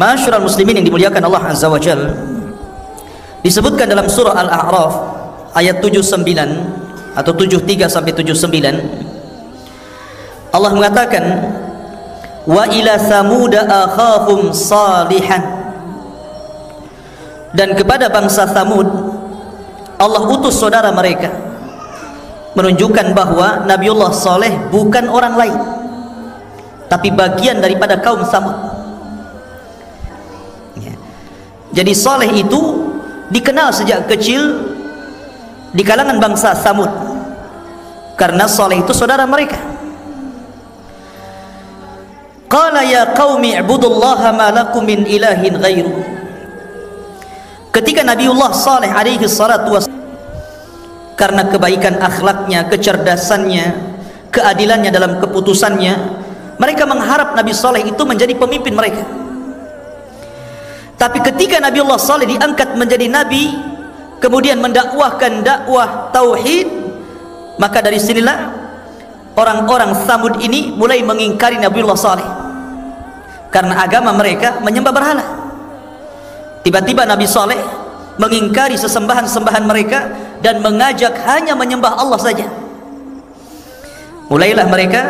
Masyurul muslimin yang dimuliakan Allah Azza wa Jal. Disebutkan dalam surah Al-A'raf Ayat 79 Atau 73 sampai 79 Allah mengatakan Wa ila samuda akhahum salihan. Dan kepada bangsa Samud Allah utus saudara mereka Menunjukkan bahawa Nabiullah Saleh bukan orang lain Tapi bagian daripada kaum Samud jadi Saleh itu dikenal sejak kecil di kalangan bangsa Samud. Karena Saleh itu saudara mereka. Qala ya qaumi ibudullaha ma lakum min ilahin ghairu. Ketika Nabiullah Saleh alaihi salatu karena kebaikan akhlaknya kecerdasannya keadilannya dalam keputusannya mereka mengharap Nabi Saleh itu menjadi pemimpin mereka tapi ketika Nabi Allah Saleh diangkat menjadi Nabi Kemudian mendakwahkan dakwah Tauhid Maka dari sinilah Orang-orang Samud ini mulai mengingkari Nabi Allah Saleh. Karena agama mereka menyembah berhala. Tiba-tiba Nabi Saleh Mengingkari sesembahan-sembahan mereka Dan mengajak hanya menyembah Allah saja. Mulailah mereka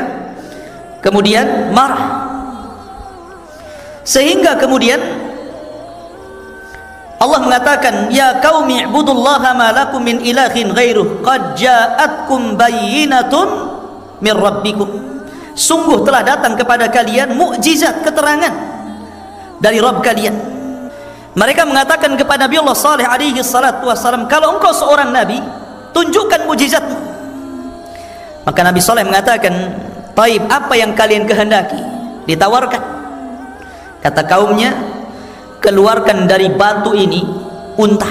Kemudian marah. Sehingga kemudian Allah mengatakan ya qaumi ibudullaha ma lakum min ilahin ghairuh. Qad ja'atkum bayyinatun min rabbikum. Sungguh telah datang kepada kalian mukjizat keterangan dari Rabb kalian. Mereka mengatakan kepada Nabi Allah Saleh alaihi salatu wasalam kalau engkau seorang nabi tunjukkan mukjizatmu. Maka Nabi Saleh mengatakan taib apa yang kalian kehendaki ditawarkan. Kata kaumnya keluarkan dari batu ini unta.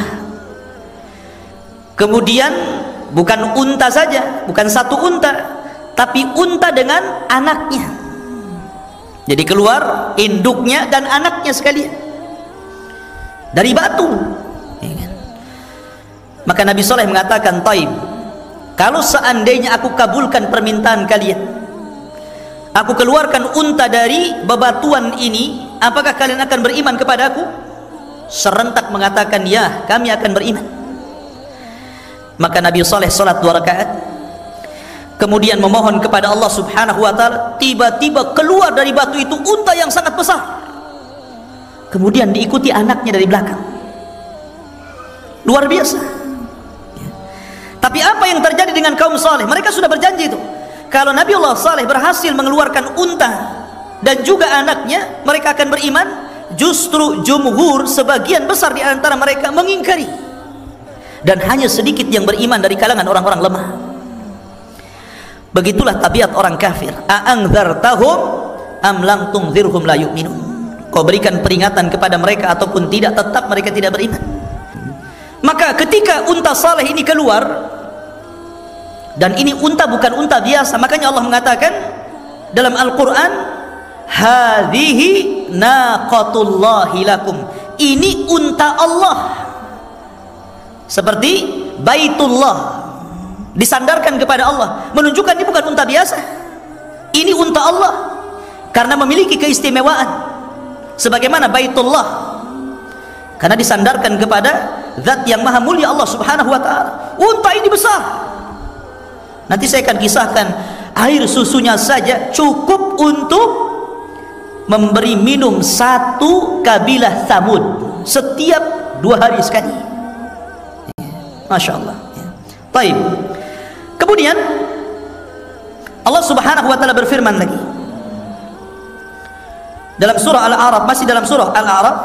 Kemudian bukan unta saja bukan satu unta tapi unta dengan anaknya. Jadi keluar induknya dan anaknya sekalian. Dari batu. Ya kan? maka Nabi Soleh mengatakan taib kalau seandainya aku kabulkan permintaan kalian aku keluarkan unta dari bebatuan ini apakah kalian akan beriman kepada aku serentak mengatakan ya kami akan beriman. Maka Nabi Saleh salat dua rakaat. Kemudian memohon kepada Allah subhanahu wa ta'ala tiba-tiba keluar dari batu itu unta yang sangat besar. Kemudian diikuti anaknya dari belakang. Luar biasa. Tapi apa yang terjadi dengan kaum saleh? Mereka sudah berjanji itu. Kalau Nabi Allah Saleh berhasil mengeluarkan unta dan juga anaknya mereka akan beriman. Justru jumhur sebagian besar di antara mereka mengingkari. Dan hanya sedikit yang beriman dari kalangan orang-orang lemah. Begitulah tabiat orang kafir. A'angzartahum am lam tungzirhum la yu'minun. Kau berikan peringatan kepada mereka ataupun tidak tetap mereka tidak beriman. Maka ketika unta saleh ini keluar dan ini unta bukan unta biasa makanya Allah mengatakan dalam Al-Quran hadhihi naqatullahi lakum. Ini unta Allah. Seperti baitullah. Disandarkan kepada Allah. Menunjukkan ini bukan unta biasa. Ini unta Allah. Karena memiliki keistimewaan. Sebagaimana baitullah. Karena disandarkan kepada zat yang maha mulia Allah subhanahu wa ta'ala. Unta ini besar. Nanti saya akan kisahkan air susunya saja cukup untuk memberi minum satu kabilah Samud setiap dua hari sekali. Masya Allah. Baik. Kemudian Allah Subhanahu Wa Taala berfirman lagi dalam surah Al-A'raf masih dalam surah Al-A'raf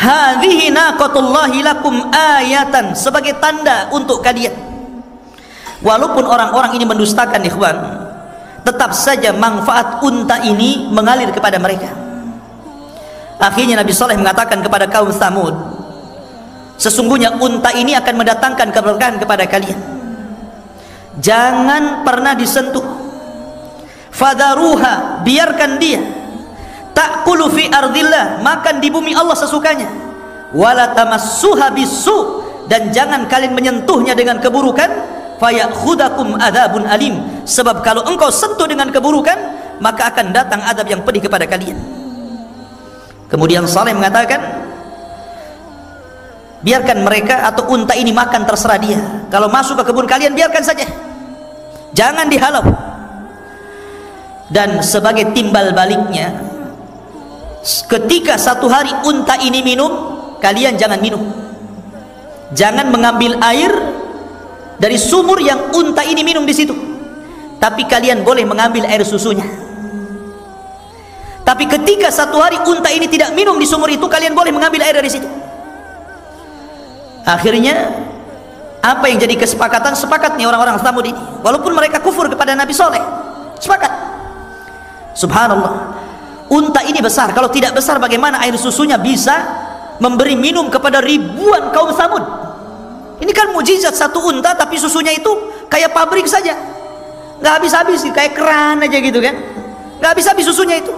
hadhihi naqatullahi lakum ayatan sebagai tanda untuk kalian walaupun orang-orang ini mendustakan ikhwan tetap saja manfaat unta ini mengalir kepada mereka. Akhirnya Nabi Saleh mengatakan kepada kaum Samud sesungguhnya unta ini akan mendatangkan keberkahan kepada kalian. Jangan pernah disentuh. Fadaruha biarkan dia. Ta'kulu fi ardillah makan di bumi Allah sesukanya. Wala tamassuha bisu dan jangan kalian menyentuhnya dengan keburukan fayakhudakum adabun alim. Sebab kalau engkau sentuh dengan keburukan maka akan datang adab yang pedih kepada kalian. Kemudian Saleh mengatakan biarkan mereka atau unta ini makan terserah dia. Kalau masuk ke kebun kalian biarkan saja. Jangan dihalau. Dan sebagai timbal baliknya ketika satu hari unta ini minum kalian jangan minum. Jangan mengambil air dari sumur yang unta ini minum di situ. Tapi kalian boleh mengambil air susunya. Tapi ketika satu hari unta ini tidak minum di sumur itu kalian boleh mengambil air dari situ. Akhirnya apa yang jadi kesepakatan? Sepakat nih orang-orang Samud ini walaupun mereka kufur kepada Nabi Soleh. Sepakat. Subhanallah. Unta ini besar. Kalau tidak besar bagaimana air susunya bisa memberi minum kepada ribuan kaum samud ini kan mujizat satu unta tapi susunya itu kayak pabrik saja. Nggak habis-habis kayak keran aja gitu kan. Nggak habis-habis susunya itu.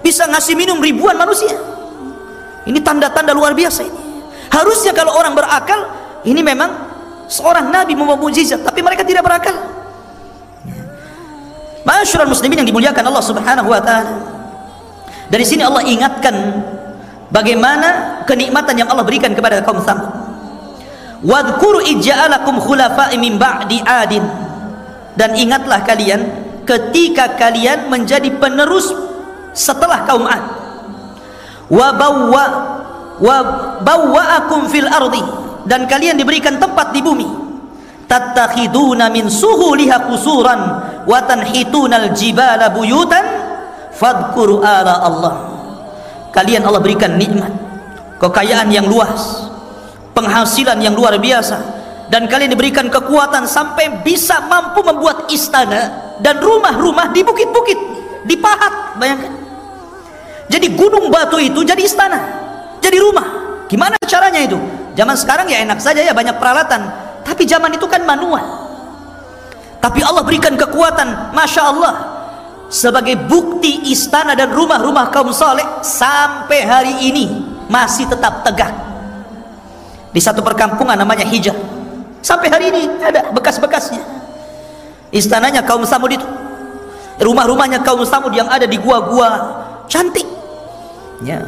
Bisa ngasih minum ribuan manusia. Ini tanda-tanda luar biasa ini. Harusnya kalau orang berakal ini memang seorang nabi membawa mujizat tapi mereka tidak berakal. Masyurul muslimin yang dimuliakan Allah Subhanahu wa taala. Dari sini Allah ingatkan bagaimana kenikmatan yang Allah berikan kepada kaum Samud. Wadhkuru ij'alakum khulafa'i min ba'di 'adin. Dan ingatlah kalian ketika kalian menjadi penerus setelah kaum 'ad. Wa bawwa wa bawwa'akum fil ardi dan kalian diberikan tempat di bumi. Tattakhiduna min suhuliha qusuran wa tanhitunal jibala buyutan fadhkuru ala Allah kalian Allah berikan nikmat kekayaan yang luas penghasilan yang luar biasa. Dan kalian diberikan kekuatan sampai bisa mampu membuat istana dan rumah-rumah di bukit-bukit di pahat bayangkan. Jadi gunung batu itu jadi istana jadi rumah. Gimana caranya itu? Zaman sekarang ya enak saja ya banyak peralatan. Tapi zaman itu kan manual. Tapi Allah berikan kekuatan Masya Allah sebagai bukti istana dan rumah-rumah kaum saleh sampai hari ini masih tetap tegak di satu perkampungan namanya Hijab. Sampai hari ini ada bekas-bekasnya. Istananya kaum Samud itu. Rumah-rumahnya kaum Samud yang ada di gua-gua cantik. Ya.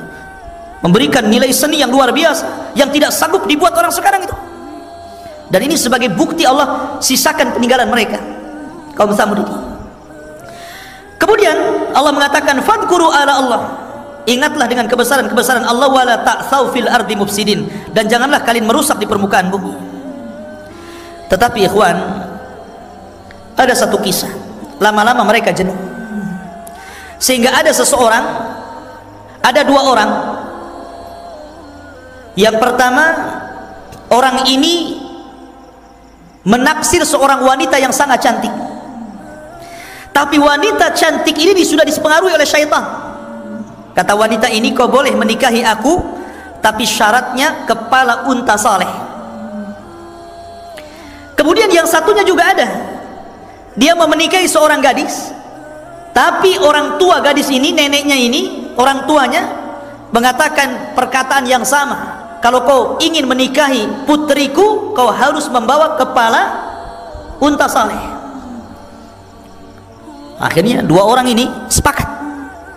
Memberikan nilai seni yang luar biasa yang tidak sanggup dibuat orang sekarang itu. Dan ini sebagai bukti Allah sisakan peninggalan mereka kaum Samud ini kemudian Allah mengatakan fadkuru ala Allah ingatlah dengan kebesaran-kebesaran Allah wala ta'thaw fil ardi mufsidin. Dan janganlah kalian merusak di permukaan bumi. Tetapi ikhwan ada satu kisah. Lama-lama mereka jenuh. Sehingga ada seseorang ada dua orang. Yang pertama orang ini menaksir seorang wanita yang sangat cantik. Tapi wanita cantik ini sudah dipengaruhi oleh syaitan kata wanita ini kau boleh menikahi aku tapi syaratnya kepala unta saleh. Kemudian yang satunya juga ada. Dia mau menikahi seorang gadis tapi orang tua gadis ini neneknya ini orang tuanya mengatakan perkataan yang sama. Kalau kau ingin menikahi putriku kau harus membawa kepala unta saleh. Akhirnya dua orang ini sepakat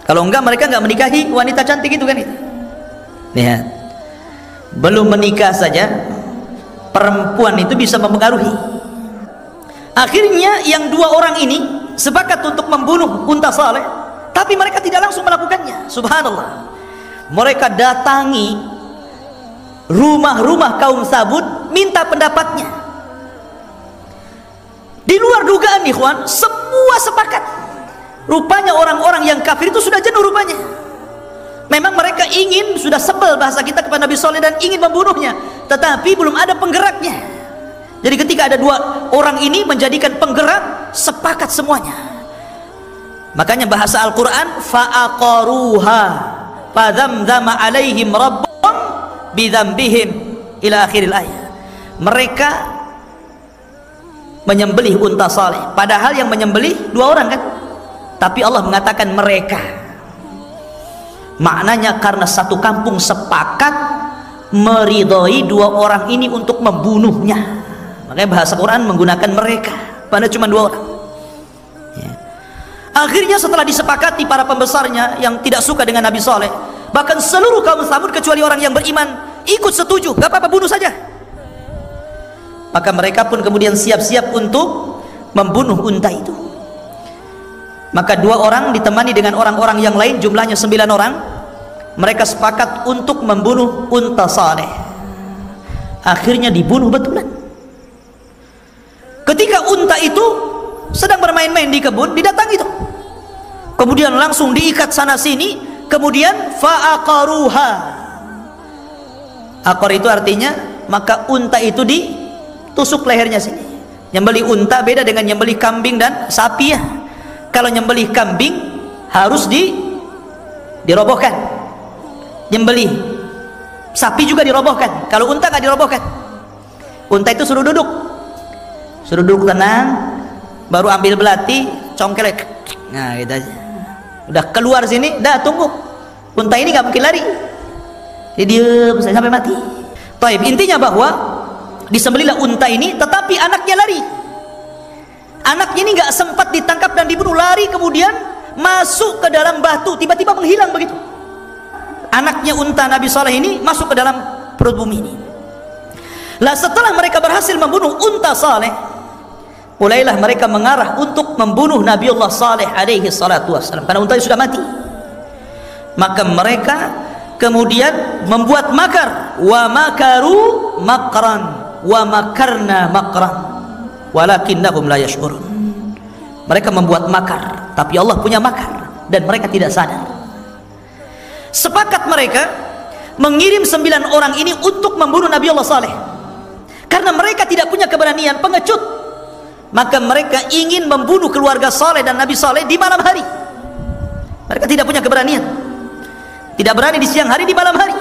kalau enggak mereka enggak menikahi wanita cantik itu kan lihat. Belum menikah saja perempuan itu bisa mempengaruhi. Akhirnya yang dua orang ini sepakat untuk membunuh unta saleh tapi mereka tidak langsung melakukannya. Subhanallah. Mereka datangi rumah-rumah kaum sabut minta pendapatnya. Di luar dugaan ikhwan semua sepakat rupanya orang-orang yang kafir itu sudah jenuh rupanya. Memang mereka ingin sudah sebel bahasa kita kepada Nabi Soleh dan ingin membunuhnya. Tetapi belum ada penggeraknya. Jadi ketika ada dua orang ini menjadikan penggerak sepakat semuanya. Makanya bahasa Al-Quran fa'aqaruha fadhamdhama alaihim rabb bidzambihim ila akhiril ayat. Mereka menyembelih unta saleh. Padahal yang menyembelih dua orang kan tapi Allah mengatakan mereka. Maknanya karena satu kampung sepakat meridhoi dua orang ini untuk membunuhnya. Makanya bahasa Quran menggunakan mereka. Pada cuma dua orang. Ya. akhirnya setelah disepakati para pembesarnya yang tidak suka dengan Nabi Saleh bahkan seluruh kaum Samud kecuali orang yang beriman ikut setuju. Gak apa-apa bunuh saja. Maka mereka pun kemudian siap-siap untuk membunuh unta itu maka dua orang ditemani dengan orang-orang yang lain jumlahnya sembilan orang. Mereka sepakat untuk membunuh unta saleh. Akhirnya dibunuh betulan. Ketika unta itu sedang bermain-main di kebun didatang itu kemudian langsung diikat sana sini kemudian fa'aqaruha. Akor itu artinya maka unta itu ditusuk lehernya sini. Nyembeli unta beda dengan nyembeli kambing dan sapi ya kalau nyembeli kambing harus di dirobohkan. Nyembeli sapi juga dirobohkan. Kalau unta nggak dirobohkan. Unta itu suruh duduk. Suruh duduk tenang baru ambil belati congkelek. Nah gitu aja. Udah keluar sini dah tunggu. Unta ini nggak mungkin lari. Dia diam sampai mati. Taib intinya bahwa disembelilah unta ini tetapi anaknya lari anaknya ini nggak sempat ditangkap dan dibunuh lari kemudian masuk ke dalam batu tiba-tiba menghilang begitu. Anaknya unta Nabi Saleh ini masuk ke dalam perut bumi ini. Lah setelah mereka berhasil membunuh unta Saleh mulailah mereka mengarah untuk membunuh Nabi Allah Saleh alaihi salatu wassalam. Karena unta sudah mati. Maka mereka kemudian membuat makar. Wa makaru makran. Wa makarna makran walakinnahum la yash'urun mereka membuat makar tapi Allah punya makar dan mereka tidak sadar. Sepakat mereka mengirim sembilan orang ini untuk membunuh Nabi Allah Saleh. Karena mereka tidak punya keberanian pengecut maka mereka ingin membunuh keluarga Saleh dan Nabi Saleh di malam hari. Mereka tidak punya keberanian tidak berani di siang hari di malam hari.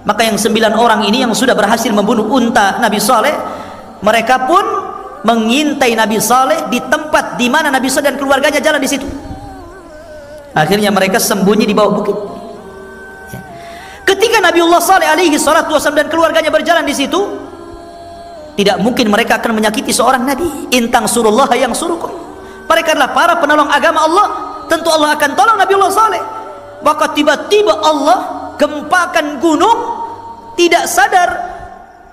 Maka yang sembilan orang ini yang sudah berhasil membunuh unta Nabi Saleh mereka pun mengintai Nabi Saleh di tempat di mana Nabi Saleh dan keluarganya jalan di situ. Akhirnya mereka sembunyi di bawah bukit. Ya. ketika Nabi Allah Saleh alaihi salatu wasallam dan keluarganya berjalan di situ tidak mungkin mereka akan menyakiti seorang nabi. Intang surullah yang suruhkum mereka adalah para penolong agama Allah. Tentu Allah akan tolong Nabi Allah Saleh. Maka tiba-tiba Allah gempakan gunung tidak sadar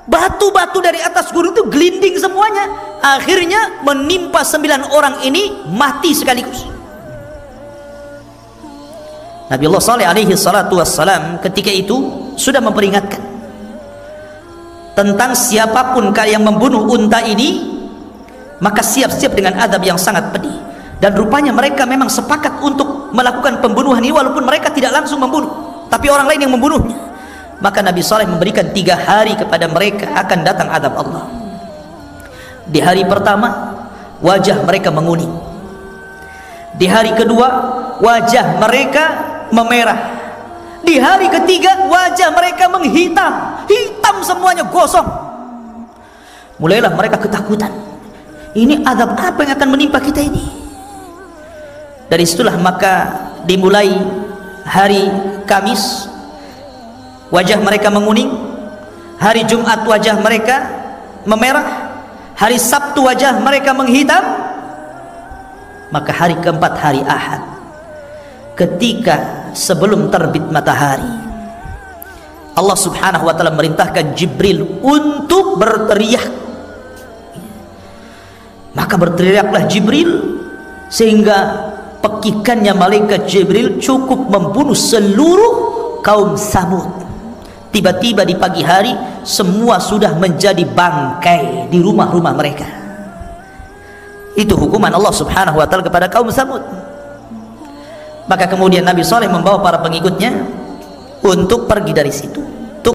batu-batu dari atas gunung itu gelinding semuanya. Akhirnya menimpa sembilan orang ini mati sekaligus. Nabi Allah Saleh alaihi salatu wassalam ketika itu sudah memperingatkan tentang siapa pun yang membunuh unta ini maka siap-siap dengan adab yang sangat pedih. Dan rupanya mereka memang sepakat untuk melakukan pembunuhan ini walaupun mereka tidak langsung membunuh tapi orang lain yang membunuhnya maka Nabi Saleh memberikan tiga hari kepada mereka akan datang adab Allah. Di hari pertama wajah mereka menguning. Di hari kedua wajah mereka memerah. Di hari ketiga wajah mereka menghitam. Hitam semuanya gosong. Mulailah mereka ketakutan. Ini adab apa yang akan menimpa kita ini? Dari situlah maka dimulai hari Kamis wajah mereka menguning. Hari Jumat wajah mereka memerah. Hari Sabtu wajah mereka menghitam. Maka hari keempat hari Ahad. Ketika sebelum terbit matahari Allah subhanahu wa ta'ala merintahkan Jibril untuk berteriak. Maka berteriaklah Jibril sehingga pekikannya malaikat Jibril cukup membunuh seluruh kaum Samud tiba-tiba di pagi hari semua sudah menjadi bangkai di rumah-rumah mereka. Itu hukuman Allah subhanahu wa ta'ala kepada kaum Samud. Maka kemudian Nabi Saleh membawa para pengikutnya untuk pergi dari situ